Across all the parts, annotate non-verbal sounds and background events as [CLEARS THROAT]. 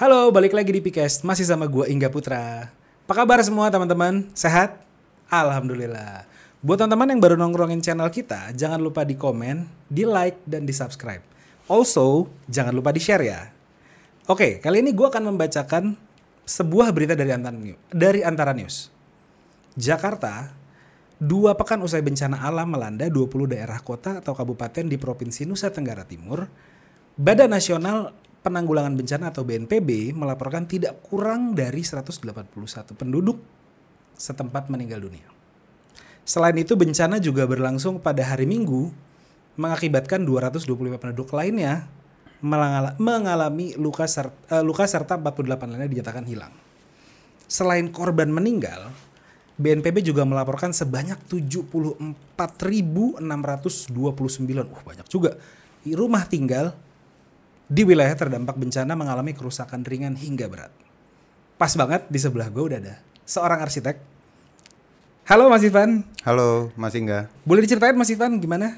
Halo, balik lagi di Pikes. Masih sama gua Ingga Putra. Apa kabar semua teman-teman? Sehat? Alhamdulillah. Buat teman-teman yang baru nongkrongin channel kita, jangan lupa di komen, di like, dan di subscribe. Also, jangan lupa di share ya. Oke, kali ini gua akan membacakan sebuah berita dari Antara News. Dari Antara News. Jakarta, dua pekan usai bencana alam melanda 20 daerah kota atau kabupaten di Provinsi Nusa Tenggara Timur, Badan Nasional Penanggulangan Bencana atau BNPB melaporkan tidak kurang dari 181 penduduk setempat meninggal dunia. Selain itu bencana juga berlangsung pada hari Minggu mengakibatkan 225 penduduk lainnya mengalami luka serta, eh, luka serta 48 lainnya dinyatakan hilang. Selain korban meninggal, BNPB juga melaporkan sebanyak 74.629, uh banyak juga, rumah tinggal di wilayah terdampak bencana mengalami kerusakan ringan hingga berat. Pas banget di sebelah gue udah ada seorang arsitek. Halo Mas Ivan, Halo, Mas Ingga. boleh diceritain Mas Ivan gimana?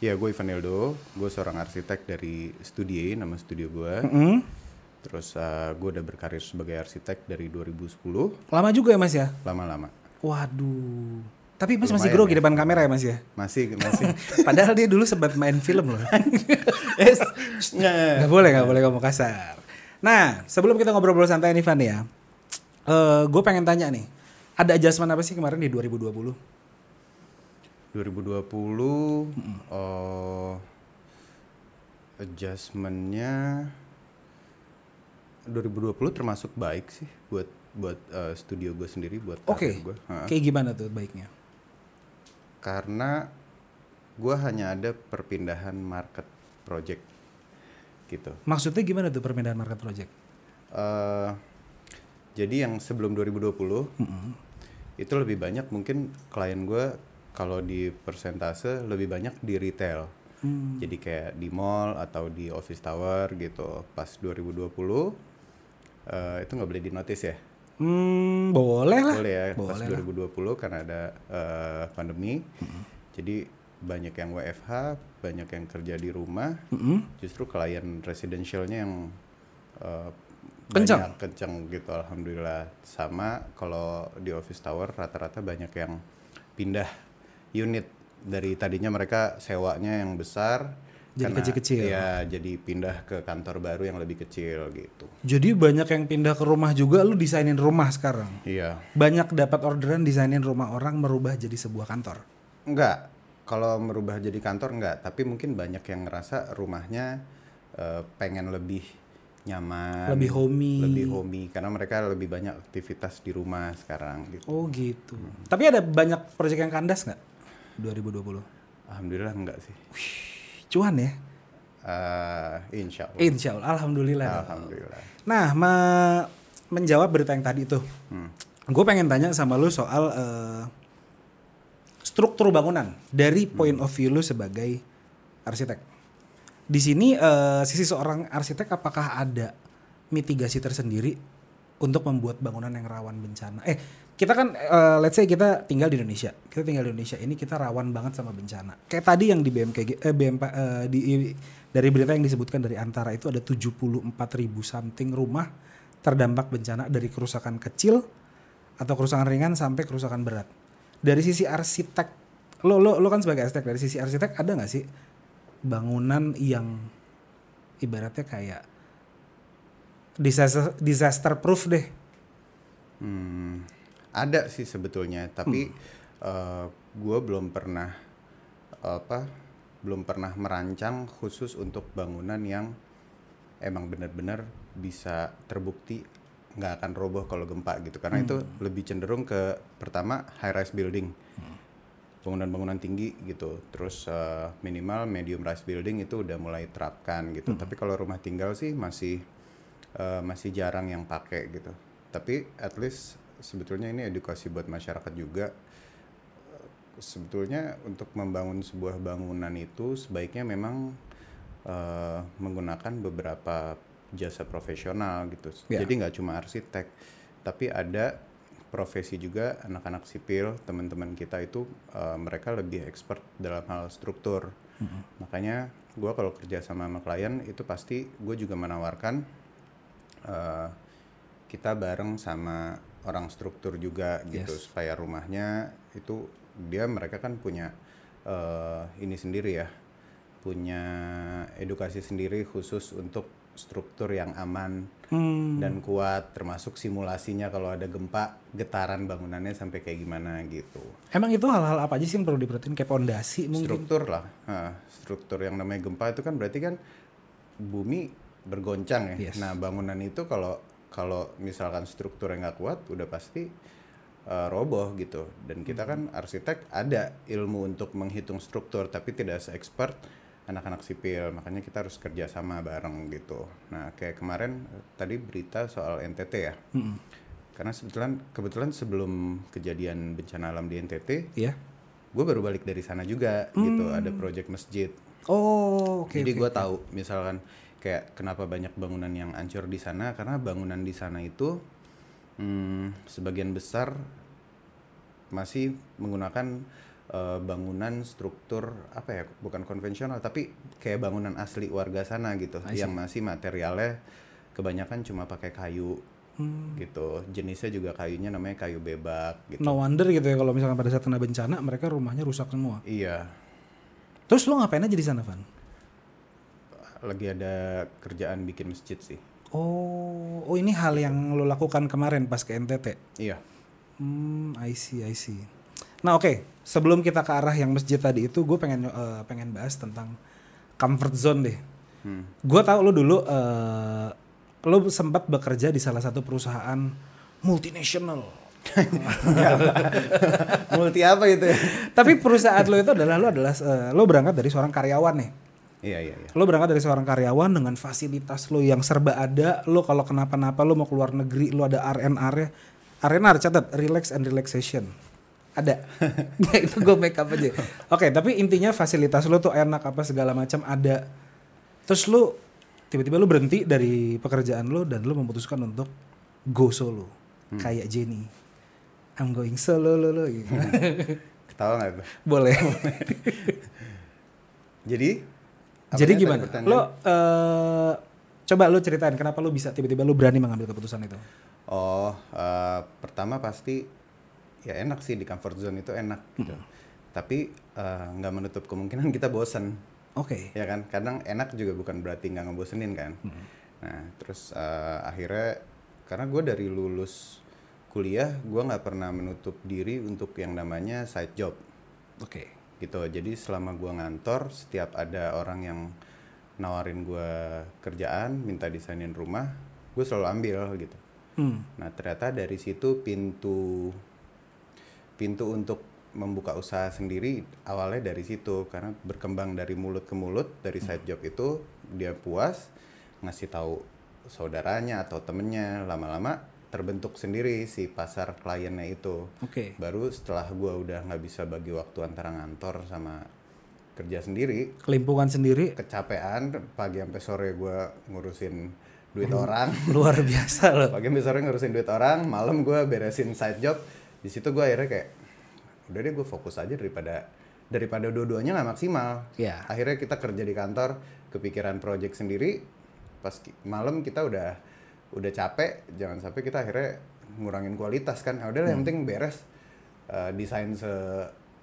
Ya, gue Ivan Eldo. Gue seorang arsitek dari Studie, nama studio gue. Mm, Terus eh, gue udah berkarir sebagai arsitek dari 2010, lama juga ya Mas ya? lama-lama. Waduh. Tapi Mas masih grogi ya. depan kamera ya Mas ya? Masih, masih. [LAUGHS] Padahal dia dulu sempat main film loh. [LAUGHS] yes. Gak boleh, gak boleh ngomong kasar. Nah, sebelum kita ngobrol-ngobrol santai nih Van ya, gue pengen tanya nih, ada adjustment apa sih kemarin di 2020? 2020, eh adjustmentnya 2020 termasuk baik sih buat buat eh, studio gue sendiri, buat Oke. Ha. kayak gimana tuh baiknya? Karena gue hanya ada perpindahan market project gitu. Maksudnya gimana tuh perpindahan market project? eh jadi yang sebelum 2020 itu lebih banyak mungkin klien gue kalau di persentase lebih banyak di retail. Hmm. Jadi kayak di mall atau di office tower gitu. Pas 2020 eh itu nggak boleh di notice ya. Hmm, boleh lah. Boleh ya. Pas Boleh lah. 2020 karena ada eh, pandemi. Jadi banyak yang WFH, banyak yang kerja di rumah. Mm-mm. Justru klien residentialnya yang eh, Kencang? banyak kencang gitu alhamdulillah. Sama kalau di office tower rata-rata banyak yang pindah unit dari tadinya mereka sewanya yang besar Jadi kecil-kecil. Ya, jadi pindah ke kantor baru yang lebih kecil gitu. Jadi banyak yang pindah ke rumah juga, lu desainin rumah sekarang. Iya. Banyak dapat orderan desainin rumah orang merubah jadi sebuah kantor. Enggak. Kalau merubah jadi kantor enggak, tapi mungkin banyak yang ngerasa rumahnya eh, pengen lebih nyaman, Lebih homey. lebih homey karena mereka lebih banyak aktivitas di rumah sekarang gitu. Oh gitu. Tapi ada banyak proyek yang kandas nggak 2020? Alhamdulillah enggak sih. Cuan ya? Eh, insya Allah. Insya Allah, alhamdulillah. dong. Alhamdulillah. Nah, me- menjawab berita yang tadi itu, Hmm. gue pengen tanya sama lu soal eh, struktur bangunan dari point of view lu sebagai arsitek. Di sini eh, sisi seorang arsitek apakah ada mitigasi tersendiri untuk membuat bangunan yang rawan bencana? Eh, kita kan eh, let's say kita tinggal di Indonesia. Kita tinggal di Indonesia ini kita rawan banget sama bencana. Kayak tadi yang di BMKG eh, BMP eh, di dari berita yang disebutkan dari antara itu ada 74.000 something rumah terdampak bencana dari kerusakan kecil atau kerusakan ringan sampai kerusakan berat. Dari sisi arsitek, lo lo lo kan sebagai arsitek dari sisi arsitek ada nggak sih bangunan yang ibaratnya kayak disaster disaster proof deh? Hmm, ada sih sebetulnya, tapi Hmm. gue belum pernah apa, belum pernah merancang khusus untuk bangunan yang emang benar-benar bisa terbukti nggak akan roboh kalau gempa gitu, karena itu Hmm. lebih cenderung ke pertama high rise building, bangunan-bangunan tinggi gitu, terus eh, minimal medium rise building itu udah mulai terapkan gitu, tapi kalau rumah tinggal sih masih eh, masih jarang yang pakai gitu. Tapi at least sebetulnya ini edukasi buat masyarakat juga. Sebetulnya untuk membangun sebuah bangunan itu sebaiknya memang eh, menggunakan beberapa jasa profesional gitu. Ya. Jadi nggak cuma arsitek, tapi ada profesi juga anak-anak sipil teman-teman kita itu eh, mereka lebih expert dalam hal struktur. Makanya gue kalau kerja sama sama klien itu pasti gue juga menawarkan eh, kita bareng sama orang struktur juga gitu Yes. supaya rumahnya itu dia mereka kan punya eh, ini sendiri ya punya edukasi sendiri khusus untuk struktur yang aman Hmm. dan kuat termasuk simulasinya kalau ada gempa getaran bangunannya sampai kayak gimana gitu Emang itu hal-hal apa aja sih yang perlu diperhatiin kayak pondasi mungkin? struktur lah Nah, struktur yang namanya gempa itu kan berarti kan bumi bergoncang ya Yes. nah bangunan itu kalau kalau misalkan strukturnya nggak kuat udah pasti uh, roboh gitu dan kita kan arsitek ada ilmu untuk menghitung struktur tapi tidak se-expert anak-anak sipil makanya kita harus kerja sama bareng gitu nah kayak kemarin tadi berita soal NTT ya Mm-mm. karena kebetulan kebetulan sebelum kejadian bencana alam di NTT Iya. gue baru balik dari sana juga gitu ada project masjid Oh, oke. jadi oke. gue tahu misalkan kayak kenapa banyak bangunan yang hancur di sana karena bangunan di sana itu hmm, sebagian besar masih menggunakan eh, bangunan struktur apa ya bukan konvensional tapi kayak bangunan asli warga sana gitu yang masih materialnya kebanyakan cuma pakai kayu Hmm. gitu jenisnya juga kayunya namanya kayu bebak gitu No wonder gitu ya kalau misalkan pada saat kena bencana mereka rumahnya rusak semua. iya Terus lo ngapain aja di sana, Van? Lagi ada kerjaan bikin masjid sih Oh, oh ini hal yang lo lakukan kemarin pas ke NTT. iya Hmm, I see, I see. Nah, oke. Sebelum kita ke arah yang masjid tadi itu, gue pengen eh, pengen bahas tentang comfort zone deh. Hmm. Gue tahu lo dulu eh lo sempat bekerja di salah satu perusahaan multinasional. multi apa itu Tapi perusahaan lo itu adalah lo adalah eh, lo berangkat dari seorang karyawan nih. Iya iya iya Lo berangkat dari seorang karyawan dengan fasilitas lo yang serba ada. Lo kalau kenapa-napa lo mau keluar negeri, lo ada RNR nya. RNR catat, relax and relaxation. Ada. [LAUGHS] Ya, itu gue make up aja. Oke, tapi intinya fasilitas lo tuh enak apa segala macam ada. Terus lo tiba-tiba lo berhenti dari pekerjaan lo dan lo memutuskan untuk go solo. Kayak Jenny. I'm going solo lo lo gitu. ketawa nggak tuh Boleh. [LAUGHS] jadi Jadi tadi gimana? pertanyaan? Lo eh coba lo ceritain kenapa lo bisa tiba-tiba lo berani mengambil keputusan itu? oh eh, pertama pasti ya enak sih di comfort zone itu enak gitu tapi eh, nggak menutup kemungkinan kita bosen Oke. ya kan kadang enak juga bukan berarti nggak ngebosenin kan nah terus eh, akhirnya karena gue dari lulus kuliah gue nggak pernah menutup diri untuk yang namanya side job Oke. Gitu. Jadi selama gua ngantor setiap ada orang yang nawarin gua kerjaan minta desainin rumah gue selalu ambil gitu. Hmm. nah ternyata dari situ pintu pintu untuk membuka usaha sendiri awalnya dari situ. Karena berkembang dari mulut ke mulut dari side job itu dia puas ngasih tahu saudaranya atau temennya lama-lama terbentuk sendiri si pasar kliennya itu. Oke. baru setelah gua udah nggak bisa bagi waktu antara ngantor sama kerja sendiri. Kelimpungan sendiri. Kecapean pagi sampai sore gua ngurusin duit orang. [LAUGHS] luar biasa loh. pagi sampai sore ngurusin duit orang malam gua beresin side job. Di situ gua akhirnya kayak udah deh gue fokus aja daripada daripada dua-duanya nggak maksimal. Ya. akhirnya kita kerja di kantor kepikiran project sendiri. Pas malam kita udah udah capek jangan sampai kita akhirnya ngurangin kualitas kan. Ya udah lah, yang penting beres. Eh, desain se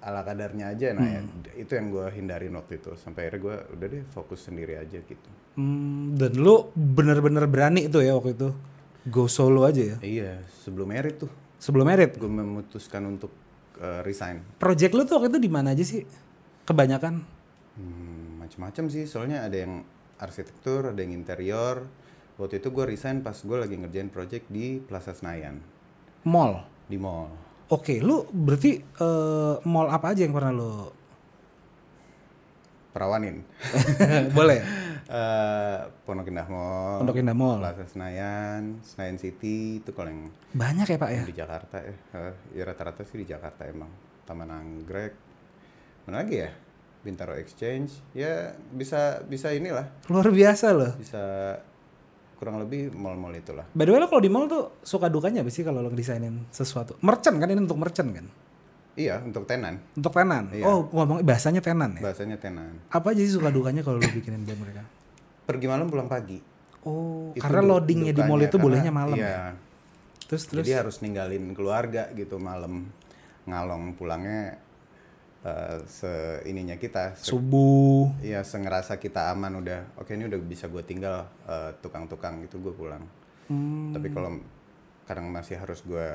ala kadarnya aja. Nah ya, itu yang gue hindarin waktu itu. Sampai akhirnya gue udah deh fokus sendiri aja gitu. Hmm, dan lo bener-bener berani tuh ya waktu itu? Go solo aja ya. iya sebelum merit tuh. Sebelum merit, gue memutuskan untuk eh, resign. Project lo tuh waktu itu di mana aja sih? Kebanyakan? Hmm, macam-macam sih. Soalnya ada yang arsitektur ada yang interior waktu itu gue resign pas gue lagi ngerjain project di Plaza Senayan mall. di mall Oke, lu berarti eh, mall apa aja yang pernah lo perawanin [LAUGHS] boleh? Eh, Pondok Indah Mall Pondok Indah Mall. Plaza Senayan Senayan City itu kalau yang Banyak ya pak ya? di Jakarta ya Eh, ya rata-rata sih di Jakarta emang Taman Anggrek mana lagi ya Bintaro Exchange ya bisa bisa inilah Luar biasa loh. bisa kurang lebih mall-mall itulah By the way lo kalau di mall tuh suka dukanya apa sih kalau lo ngedesainin sesuatu? Merchant kan ini untuk merchant kan? iya untuk tenan Untuk tenan. Iya. Oh ngomong bahasanya tenan ya? bahasanya tenan Apa aja sih suka dukanya kalau lo bikinin buat mereka? pergi malam pulang pagi Oh, Itu karena loadingnya di mall itu karena- bolehnya malam iya. ya. Terus terus. Jadi harus ninggalin keluarga gitu malam ngalong pulangnya eh, se ininya kita se- subuh. ya sengerasa kita aman udah oke ini udah bisa gue tinggal eh, tukang-tukang gitu gue pulang Hmm. tapi kalau kadang masih harus gue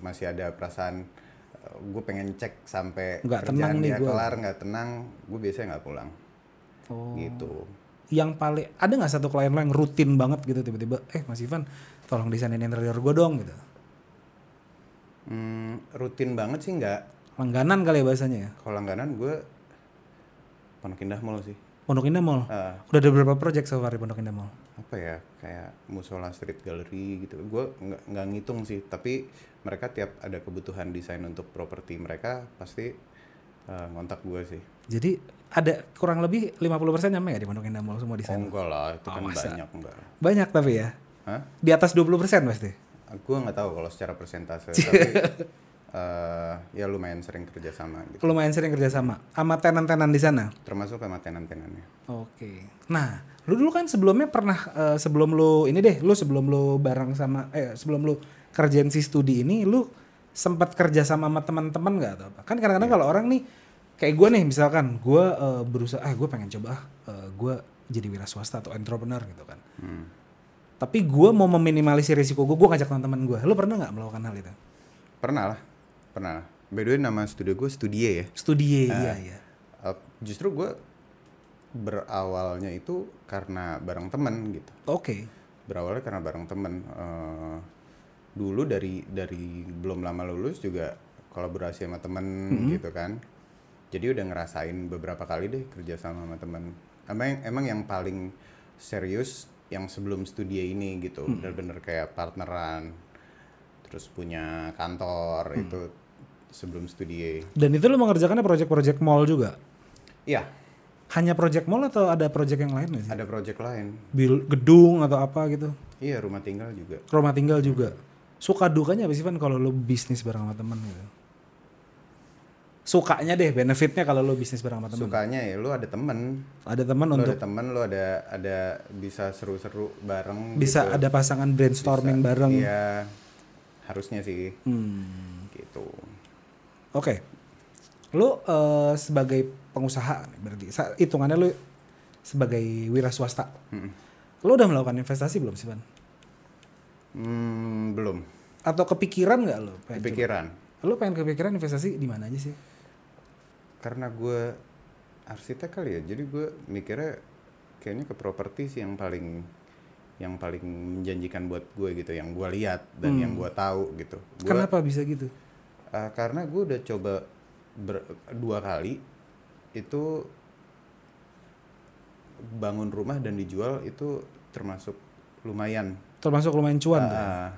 masih ada perasaan gue pengen cek sampai Nggak kerjaan tenang nih dia gua. kelar nggak tenang gue biasanya nggak pulang Oh. gitu Yang paling ada nggak satu klien lo yang rutin banget gitu tiba-tiba, eh Mas Ivan, tolong desainin interior gue dong gitu. Hmm, rutin banget sih nggak Langganan kali ya bahasanya ya. kalau langganan gue Pondok Indah Mall sih Pondok Indah Mall. Eh, Udah ada berapa project so far di Pondok Indah Mall? apa ya kayak musola street gallery gitu gue nggak nggak ngitung sih tapi mereka tiap ada kebutuhan desain untuk properti mereka pasti eh, ngontak gue sih Jadi ada kurang lebih 50% nyampe ya di Pondok Indah Mall semua oh, desain? enggak lah itu Oh, kan masa? banyak enggak Banyak tapi ya. Hah? Di atas 20% pasti. gue nggak tahu kalau secara persentase [LAUGHS] tapi eh, ya lumayan sering kerja sama gitu Lumayan sering kerja sama sama tenan-tenan di sana. termasuk sama tenan-tenannya Oke. Nah, lu dulu kan sebelumnya pernah eh, sebelum lu ini deh, lu sebelum lu bareng sama eh sebelum lu kerjain si studi ini, lu sempat kerja sama sama teman-teman nggak atau apa? Kan kadang-kadang kalau orang nih kayak gue nih misalkan gue eh, berusaha, ah gue pengen coba, ah, gue jadi wira swasta atau entrepreneur gitu kan. Hmm. Tapi gue mau meminimalisir risiko gue, gue ngajak teman-teman gue. Lu pernah nggak melakukan hal itu? pernah lah pernah. By the way nama studio gue Studie ya. Studi, iya iya. Eh, justru gue berawalnya itu karena bareng temen gitu. Oke. berawalnya karena bareng temen. Eh, dulu dari dari belum lama lulus juga kolaborasi sama temen gitu kan. Jadi udah ngerasain beberapa kali deh kerja sama sama temen. Emang emang yang paling serius yang sebelum studi ini gitu. Bener-bener kayak partneran terus punya kantor itu sebelum studi Dan itu lu mengerjakannya project-project mall juga? iya Hanya project mall atau ada project yang lain sih? ada project lain Bil gedung atau apa gitu. iya rumah tinggal juga Rumah tinggal juga. Suka dukanya apa sih Van kalau lo bisnis bareng sama teman gitu? Sukanya deh benefitnya kalau lo bisnis bareng sama teman. sukanya ya lu ada temen Ada teman lu untuk ada temen lu ada ada bisa seru-seru bareng bisa gitu. ada pasangan brainstorming Bisa. bareng. iya harusnya sih Hmm. gitu Oke. Lo eh, sebagai pengusaha berarti hitungannya lo sebagai wira swasta. Mm-mm. Lo udah melakukan investasi belum sih Van? Hmm, belum Atau kepikiran nggak lo? pengen coba? kepikiran Lo pengen kepikiran investasi di mana aja sih? karena gue arsitek kali ya jadi gue mikirnya kayaknya ke properti sih yang paling yang paling menjanjikan buat gue gitu yang gue lihat dan yang gue tahu gitu Gua- Kenapa bisa gitu? Uh, karena gue udah coba ber- dua kali itu bangun rumah dan dijual itu termasuk lumayan. Termasuk lumayan cuan. Ah,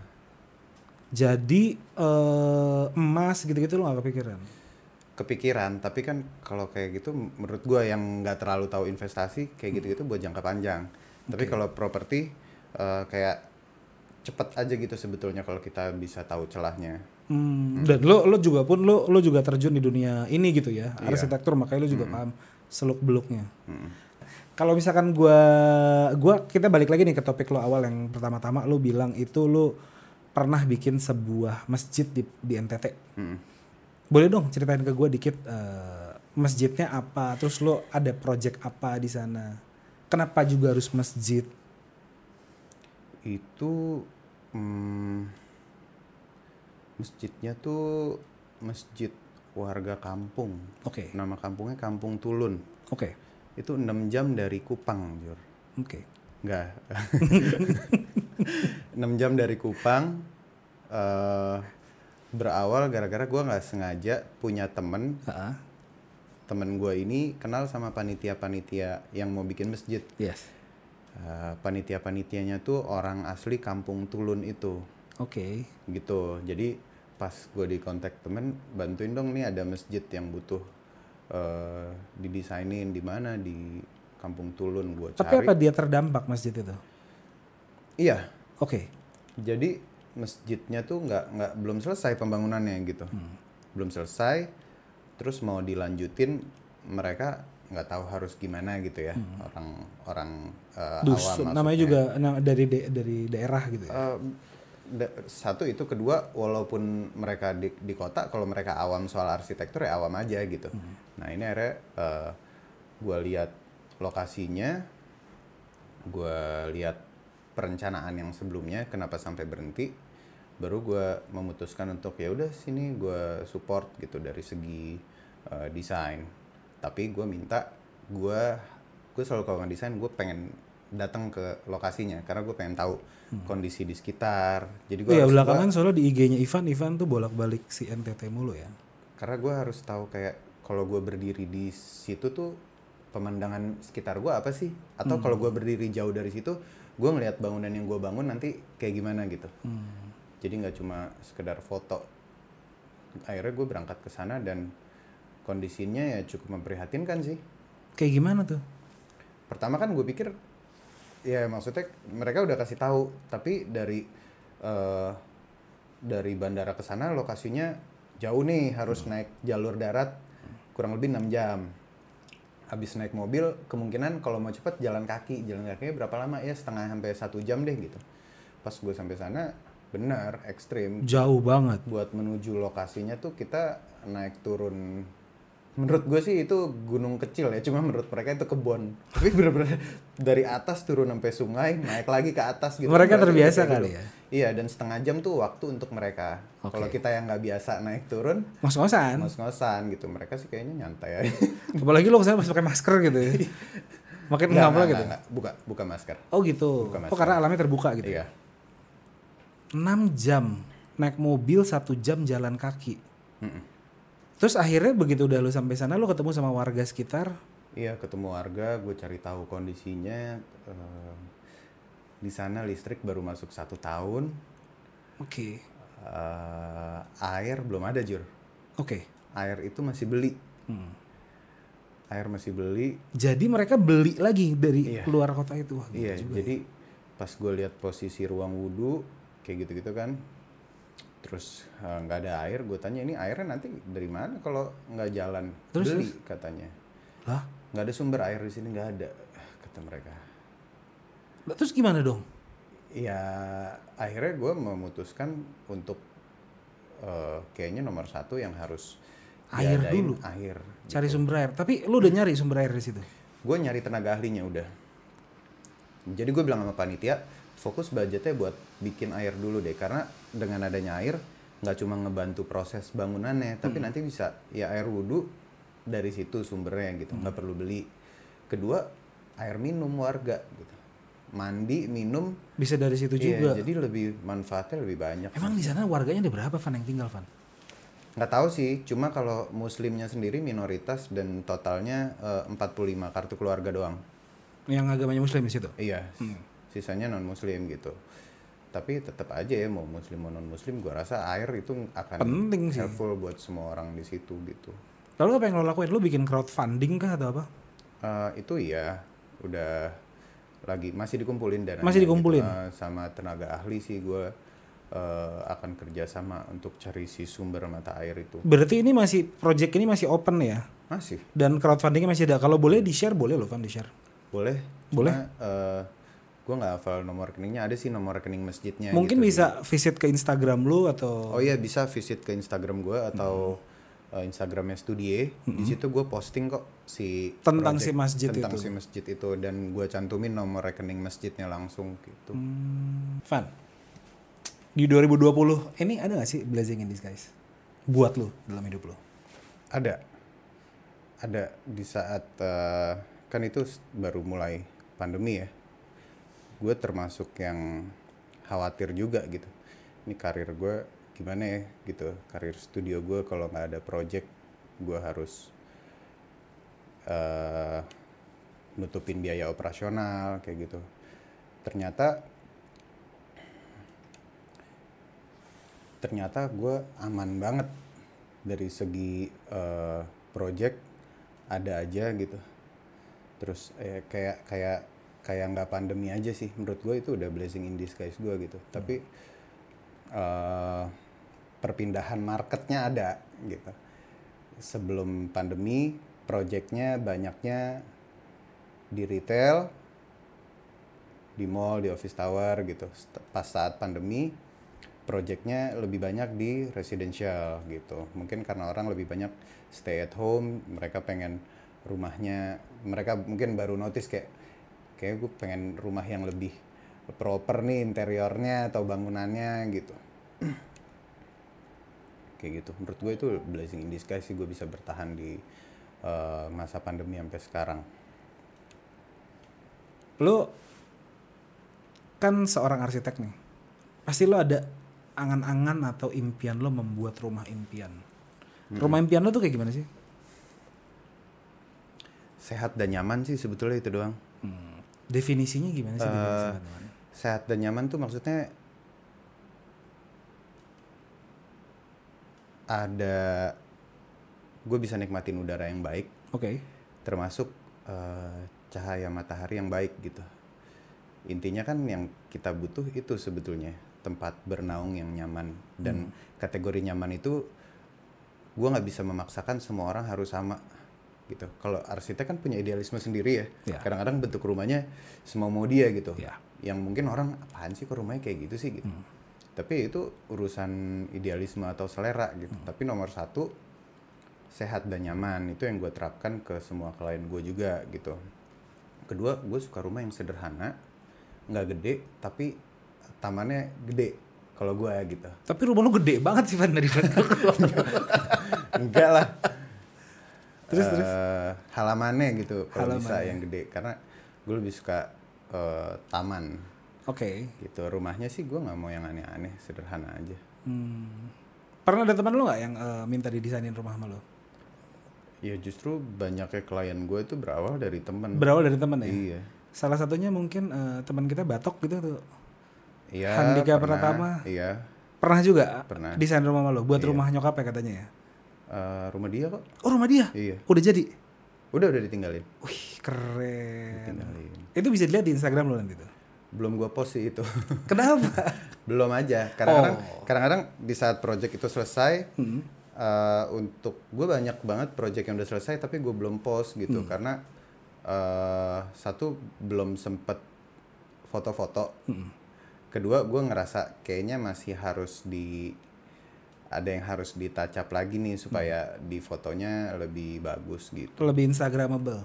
Jadi eh, emas gitu-gitu lo gak kepikiran? kepikiran, tapi kan kalau kayak gitu menurut gue yang nggak terlalu tahu investasi kayak gitu-gitu buat jangka panjang. Tapi kalau properti uh, kayak cepet aja gitu sebetulnya kalau kita bisa tahu celahnya. Hmm, Dan lo lo juga pun lo lo juga terjun di dunia ini gitu ya Iya. arsitektur makanya lo juga paham seluk beluknya. Mm. Kalau misalkan gua gua kita balik lagi nih ke topik lo awal yang pertama-tama lo bilang itu lo pernah bikin sebuah masjid di di NTT. Mm. Boleh dong ceritain ke gua dikit eh, masjidnya apa, terus lo ada project apa di sana? Kenapa juga harus masjid? itu hmm, masjidnya tuh masjid warga kampung. Oke, nama kampungnya Kampung Tulun. Oke, itu 6 jam dari Kupang Jur. Oke. enggak. [LAUGHS] 6 jam dari Kupang eh berawal gara-gara gua nggak sengaja punya temen. Ah, temen gua ini kenal sama panitia-panitia yang mau bikin masjid. Yes. Eh, panitia-panitianya tuh orang asli Kampung Tulun itu Oke. gitu jadi pas gue di kontak temen bantuin dong nih ada masjid yang butuh eh didesainin di mana di Kampung Tulun gue Tapi cari apa dia terdampak masjid itu? iya Oke. jadi masjidnya tuh nggak nggak belum selesai pembangunannya gitu Hmm. belum selesai terus mau dilanjutin mereka nggak tahu harus gimana gitu ya orang orang uh, Dus, awam namanya juga na- dari de- dari daerah gitu ya. Eh, da- satu itu kedua walaupun mereka di, di kota kalau mereka awam soal arsitektur ya awam aja gitu. Nah ini akhirnya gue lihat lokasinya gue lihat perencanaan yang sebelumnya kenapa sampai berhenti baru gue memutuskan untuk ya udah sini gue support gitu dari segi eh, desain tapi gue minta gue gue selalu kalau ngedesain gue pengen datang ke lokasinya karena gue pengen tahu kondisi di sekitar. Jadi gue harus belakangan soalnya di IG-nya Ivan, Ivan tuh bolak-balik si NTT mulu ya. karena gue harus tahu kayak kalau gue berdiri di situ tuh pemandangan sekitar gue apa sih? Atau kalau gue berdiri jauh dari situ gue ngelihat bangunan yang gue bangun nanti kayak gimana gitu. Jadi nggak cuma sekedar foto. Akhirnya gue berangkat ke sana dan kondisinya ya cukup memprihatinkan sih. Kayak gimana tuh? pertama kan gue pikir ya maksudnya mereka udah kasih tahu tapi dari eh, dari bandara ke sana lokasinya jauh nih harus naik jalur darat kurang lebih 6 jam. Habis naik mobil kemungkinan kalau mau cepet jalan kaki jalan kakinya berapa lama? Ya setengah sampai satu jam deh gitu. Pas gue sampai sana benar ekstrim. Jauh banget. buat menuju lokasinya tuh kita naik turun menurut gue sih itu gunung kecil ya cuma menurut mereka itu kebon tapi bener-bener dari atas turun sampai sungai naik lagi ke atas gitu Mereka terbiasa kali gitu. ya? iya dan setengah jam tuh waktu untuk mereka Oke. kalau kita yang nggak biasa naik turun Ngos-ngosan. ngos-ngosan gitu mereka sih kayaknya nyantai aja [LAUGHS] Apalagi lo ke sana masih pakai masker gitu ya. Makin Nggak, nggak, gitu. nggak, nggak. buka buka masker Oh gitu. Buka Oh masker. karena alamnya terbuka gitu. iya 6 jam naik mobil satu jam jalan kaki. Mm-mm. Terus akhirnya begitu udah lu sampai sana lu ketemu sama warga sekitar. Iya ketemu warga, gue cari tahu kondisinya. eh, di sana listrik baru masuk satu tahun, Oke. eh, air belum ada jur. Oke. Air itu masih beli, Hmm. air masih beli. Jadi mereka beli lagi dari Iya. luar kota itu. Wah, Iya, juga ya. jadi pas gue lihat posisi ruang wudhu kayak gitu-gitu kan, terus eh, nggak ada air, gue tanya ini airnya nanti dari mana kalau nggak jalan? Terus, beli katanya. Lah, Nggak ada sumber air di sini nggak ada, kata mereka. terus gimana dong? ya akhirnya gue memutuskan untuk eh, kayaknya nomor satu yang harus Air dulu. air Cari sumber air. Tapi lu udah nyari sumber air di situ. gue nyari tenaga ahlinya udah jadi gue bilang sama panitia fokus budgetnya buat bikin air dulu deh karena dengan adanya air nggak cuma ngebantu proses bangunannya tapi nanti bisa ya air wudhu dari situ sumbernya gitu nggak perlu beli kedua air minum warga gitu mandi minum Bisa dari situ Iya, juga. jadi lebih manfaatnya lebih banyak. Emang di sana warganya ada berapa Van yang tinggal Van? Nggak tahu sih, cuma kalau muslimnya sendiri minoritas dan totalnya eh, 45 kartu keluarga doang. Yang agamanya muslim di situ. Iya, sisanya non muslim gitu. Tapi tetap aja ya mau muslim mau non muslim, gua rasa air itu akan Penting sih. helpful buat semua orang di situ gitu. Lalu apa yang lo lakuin? Lo bikin crowdfunding kah atau apa? Eh, itu iya, udah lagi masih dikumpulin dananya. Masih dikumpulin? gitu. Eh, sama tenaga ahli sih gue akan kerjasama untuk cari si sumber mata air itu. Berarti ini masih project ini masih open ya? Masih. Dan crowdfundingnya masih ada. Kalau boleh di share boleh loh Van di share. Boleh. Boleh? Cuma, eh, gue nggak hafal nomor rekeningnya. Ada sih nomor rekening masjidnya. Mungkin gitu. bisa visit ke Instagram lu atau Oh iya bisa visit ke Instagram gue atau eh, Instagramnya Studie. Di situ gue posting kok si Tentang project- si masjid tentang itu. si masjid itu dan gue cantumin nomor rekening masjidnya langsung gitu. Hmm, Van. Di 2020 ini ada gak sih blessing in disguise? Buat lu dalam hidup lu. Ada. Ada di saat eh, kan itu baru mulai pandemi ya. Gue termasuk yang khawatir juga gitu. Ini karir gue gimana ya gitu. Karir studio gue kalau nggak ada project gue harus eh, nutupin biaya operasional kayak gitu. Ternyata ternyata gue aman banget dari segi eh, project ada aja gitu terus eh, kayak kayak kayak nggak pandemi aja sih menurut gue itu udah blessing in disguise gue gitu tapi eh, perpindahan marketnya ada gitu sebelum pandemi projectnya banyaknya di retail, di mall, di office tower gitu. Pas saat pandemi, projectnya lebih banyak di residential gitu. Mungkin karena orang lebih banyak stay at home, mereka pengen rumahnya, mereka mungkin baru notice kayak kayak gue pengen rumah yang lebih proper nih interiornya atau bangunannya gitu. [CLEARS THROAT] kayak gitu. Menurut gue itu blessing in disguise sih gue bisa bertahan di eh, masa pandemi sampai sekarang. Lo kan seorang arsitek nih. Pasti lo ada angan-angan atau impian lo membuat rumah impian. Rumah impian lo tuh kayak gimana sih? Sehat dan nyaman sih sebetulnya itu doang. Hmm. Definisinya gimana sih? definisi teman-teman? Sehat dan nyaman tuh maksudnya ada gue bisa nikmatin udara yang baik, Oke. termasuk eh, cahaya matahari yang baik gitu. Intinya kan yang kita butuh itu sebetulnya tempat bernaung yang nyaman dan kategori nyaman itu gue nggak bisa memaksakan semua orang harus sama gitu. Kalau arsitek kan punya idealisme sendiri ya. Ya. Kadang-kadang bentuk rumahnya semua mau dia gitu. Ya. Yang mungkin orang apaan sih kok rumahnya kayak gitu sih gitu. Tapi itu urusan idealisme atau selera gitu. Tapi nomor satu sehat dan nyaman itu yang gue terapkan ke semua klien gue juga gitu. Kedua gue suka rumah yang sederhana, nggak gede tapi tamannya gede kalau gue gitu. Tapi rumah lo gede banget sih Van dari [LAUGHS] Enggak lah. Terus, Eh, halamannya gitu kalau bisa Halamannya. yang gede karena gue lebih suka eh, taman Oke. gitu. Rumahnya sih gue nggak mau yang aneh-aneh, sederhana aja. Hmm. Pernah ada teman lo nggak yang eh, minta didesainin rumah sama lo? Ya justru banyaknya klien gue itu berawal dari temen. Berawal dari teman ya? Iya. Salah satunya mungkin eh, teman kita Batok gitu tuh. Iya. Handika pernah. Pratama. Iya. Pernah juga Pernah. desain rumah sama lo buat Iya. rumah nyokapnya katanya ya. Eh, rumah dia kok. Oh rumah dia? Iya. Udah jadi? Udah udah ditinggalin. Wih keren. Ditinggalin. Itu bisa dilihat di Instagram lo nanti tuh. Belum gue post sih itu. [LAUGHS] Kenapa? Belum aja. Kadang-kadang Oh. kadang-kadang di saat project itu selesai Hmm. eh, untuk gue banyak banget project yang udah selesai tapi gue belum post gitu Hmm. karena eh, satu belum sempet foto-foto. Hmm. Kedua gue ngerasa kayaknya masih harus di ada yang harus ditacap lagi nih supaya Hmm. di fotonya lebih bagus gitu. Lebih Instagramable.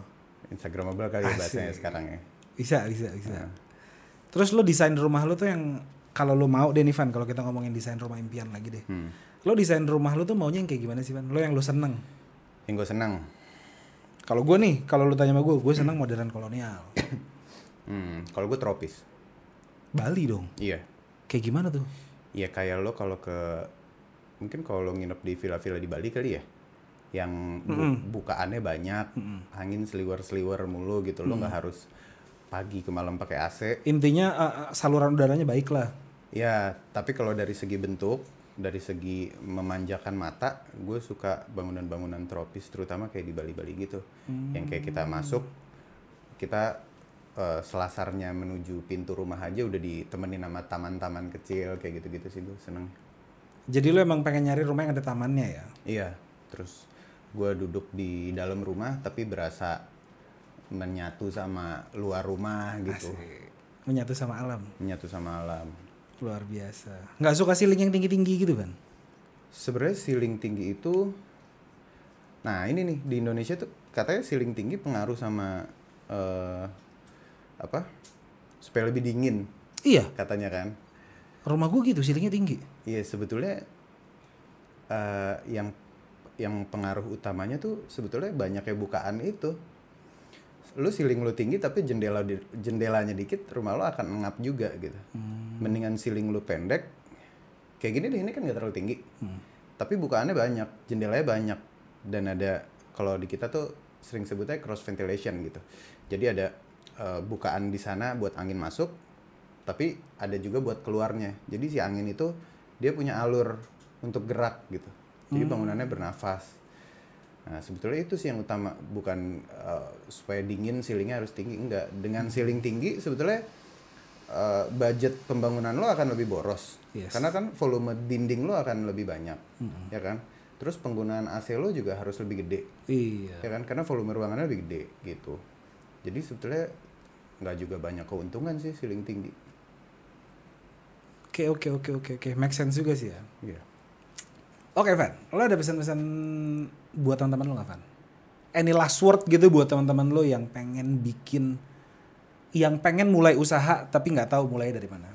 Instagramable kali ya bahasanya sekarang ya. Bisa, bisa, bisa. Nah. Terus lo desain rumah lo tuh yang kalau lo mau deh nih Van, kalau kita ngomongin desain rumah impian lagi deh. Hmm. Lo desain rumah lo tuh maunya yang kayak gimana sih Van? Lo yang lo seneng? Yang gue senang. Kalau gue nih, kalau lo tanya sama gue, gue seneng modern kolonial. [COUGHS] Hmm, kalau gue tropis. Bali dong. Iya. Kayak gimana tuh? Iya kayak lo kalau ke mungkin kalau nginep di villa-villa di Bali kali ya. Yang bu- bukaannya banyak, angin seliwer-seliwer mulu gitu. Lo nggak harus pagi ke malam pakai AC. Intinya eh, saluran udaranya baik lah. Ya, tapi kalau dari segi bentuk, dari segi memanjakan mata, gue suka bangunan-bangunan tropis, terutama kayak di Bali-Bali gitu, yang kayak kita masuk, kita eh, selasarnya menuju pintu rumah aja udah ditemenin sama taman-taman kecil kayak gitu-gitu sih gue seneng. Jadi lo emang pengen nyari rumah yang ada tamannya ya? Iya, terus gue duduk di dalam rumah tapi berasa menyatu sama luar rumah gitu, Asik. Menyatu sama alam. menyatu sama alam. Luar biasa. Nggak suka ceiling yang tinggi-tinggi gitu kan? Sebenarnya ceiling tinggi itu Nah, ini nih di Indonesia tuh katanya ceiling tinggi pengaruh sama eh apa? Supaya lebih dingin Iya, katanya kan. rumah gue gitu ceilingnya tinggi. Iya, sebetulnya eh yang yang pengaruh utamanya tuh sebetulnya banyaknya bukaan itu. Lu ceiling lu tinggi tapi jendela di- jendelanya dikit, rumah lu akan ngap juga gitu. Mendingan ceiling lu pendek. Kayak gini deh, ini kan nggak terlalu tinggi. Tapi bukaannya banyak, jendelanya banyak dan ada kalau di kita tuh sering sebutnya cross ventilation gitu. Jadi ada eh, bukaan di sana buat angin masuk, tapi ada juga buat keluarnya. Jadi si angin itu dia punya alur untuk gerak gitu. Jadi bangunannya bernafas. Nah sebetulnya itu sih yang utama, bukan eh, supaya dingin ceilingnya harus tinggi enggak. Dengan ceiling tinggi sebetulnya eh, budget pembangunan lo akan lebih boros. Yes. Karena kan volume dinding lo akan lebih banyak, ya kan? terus penggunaan AC lo juga harus lebih gede Iya. ya kan karena volume ruangannya lebih gede gitu jadi sebetulnya nggak juga banyak keuntungan sih ceiling tinggi Oke oke oke oke oke, make sense juga sih ya. Iya. Oke Van, lo ada pesan-pesan buat teman-teman lo nggak Van? Any last word gitu buat teman-teman lo yang pengen bikin, yang pengen mulai usaha tapi nggak tahu mulai dari mana?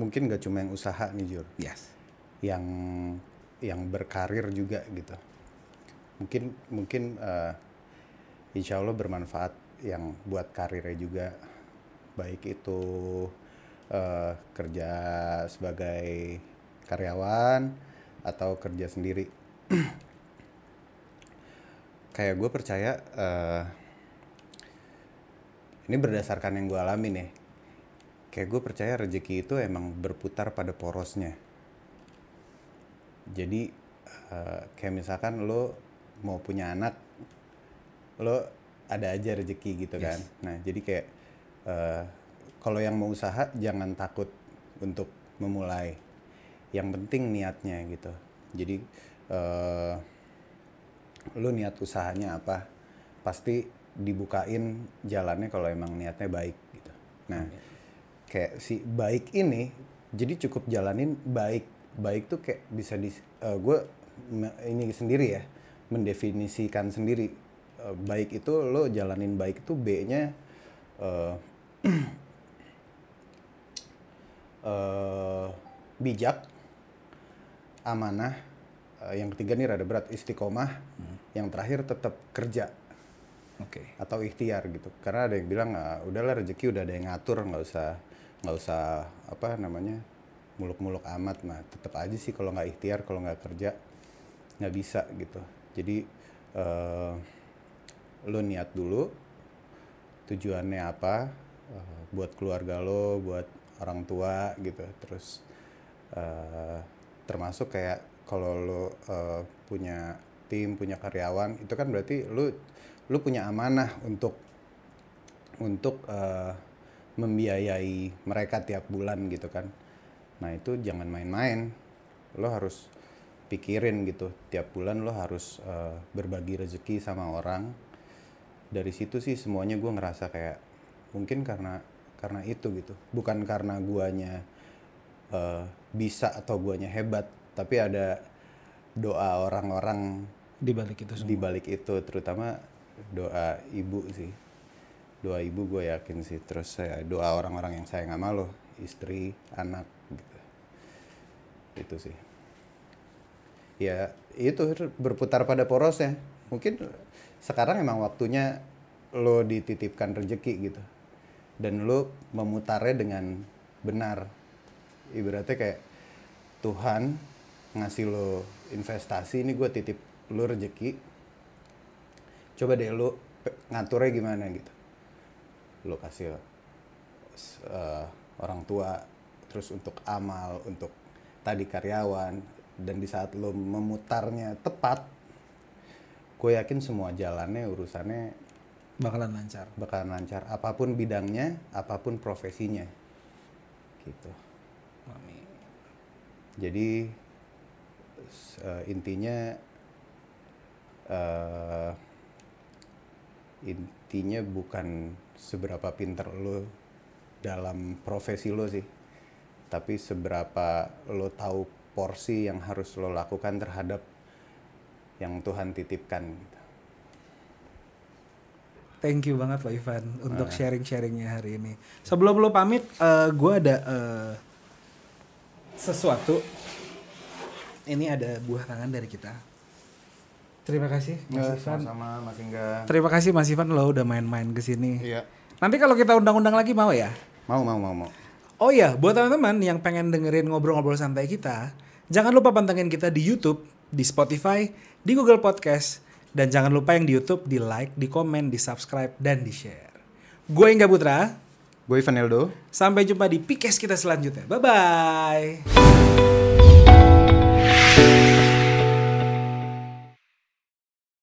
mungkin nggak cuma yang usaha nih Jur Yes. yang yang berkarir juga gitu mungkin mungkin eh, insya Allah bermanfaat yang buat karirnya juga baik itu eh, kerja sebagai karyawan atau kerja sendiri. [CLEARS THROAT] Kayak gue percaya eh, ini berdasarkan yang gue alami nih. Kayak gue percaya rezeki itu emang berputar pada porosnya. Jadi eh, kayak misalkan lo mau punya anak lo ada aja rezeki gitu kan. Nah jadi kayak eh, kalau yang mau usaha jangan takut untuk memulai. Yang penting niatnya gitu. Jadi eh, lo niat usahanya apa pasti dibukain jalannya kalau emang niatnya baik gitu. Nah kayak si baik ini jadi cukup jalanin baik. Baik tuh kayak bisa di gue ini sendiri ya mendefinisikan sendiri. Eh, baik itu lo jalanin baik itu b-nya eh, [CLEARS THROAT] eh, bijak amanah eh, yang ketiga nih rada berat istiqomah yang terakhir tetap kerja Oke. atau ikhtiar gitu. Karena ada yang bilang "Ah, udahlah rezeki udah ada yang ngatur nggak usah nggak usah apa namanya muluk-muluk amat. Nah tetap aja sih kalau nggak ikhtiar kalau nggak kerja nggak bisa gitu. Jadi eh lo niat dulu tujuannya apa eh, buat keluarga lo buat orang tua gitu. Terus eh, termasuk kayak kalau lo eh, punya tim punya karyawan itu kan berarti lo lo punya amanah untuk untuk eh, membiayai mereka tiap bulan gitu kan. Nah itu jangan main-main. Lo harus pikirin gitu. Tiap bulan lo harus eh, berbagi rezeki sama orang. Dari situ sih semuanya gue ngerasa kayak mungkin karena karena itu gitu. Bukan karena guanya eh, bisa atau guanya hebat tapi ada doa orang-orang Di balik itu semua. di balik itu terutama doa ibu sih. Doa ibu gue yakin sih. Terus saya doa orang-orang yang sayang sama lo istri anak gitu. Itu sih. Ya itu berputar pada porosnya. Mungkin sekarang emang waktunya lo dititipkan rezeki gitu dan lo memutarnya dengan benar. Ibaratnya kayak Tuhan ngasih lo investasi ini gue titip lo rezeki coba deh lo ngaturnya gimana gitu. Lo kasih eh, orang tua terus untuk amal untuk tadi karyawan dan di saat lo memutarnya tepat gue yakin semua jalannya urusannya Bakalan lancar. bakalan lancar apa pun bidangnya apa pun profesinya gitu Amin. jadi eh, intinya eh, intinya bukan seberapa pinter lo dalam profesi lo sih tapi seberapa lo tahu porsi yang harus lo lakukan terhadap yang Tuhan titipkan gitu. Thank you banget loh Ivan untuk sharing-sharingnya hari ini. Sebelum lo pamit, gue ada eh, sesuatu. Ini ada buah tangan dari kita. Terima kasih Mas Ivan. sama Mas Ingga. Terima kasih Mas Ivan lo udah main-main ke sini. Iya. Nanti kalau kita undang-undang lagi mau ya? Mau mau mau mau. Oh iya, buat teman-teman yang pengen dengerin ngobrol-ngobrol santai kita, jangan lupa pantengin kita di YouTube, di Spotify, di Google Podcast, dan jangan lupa yang di YouTube di like, di komen, di subscribe, dan di share. Gue Ingga Putra, Gue Ivan Eldo. sampai jumpa di Pikes kita selanjutnya. Bye-bye.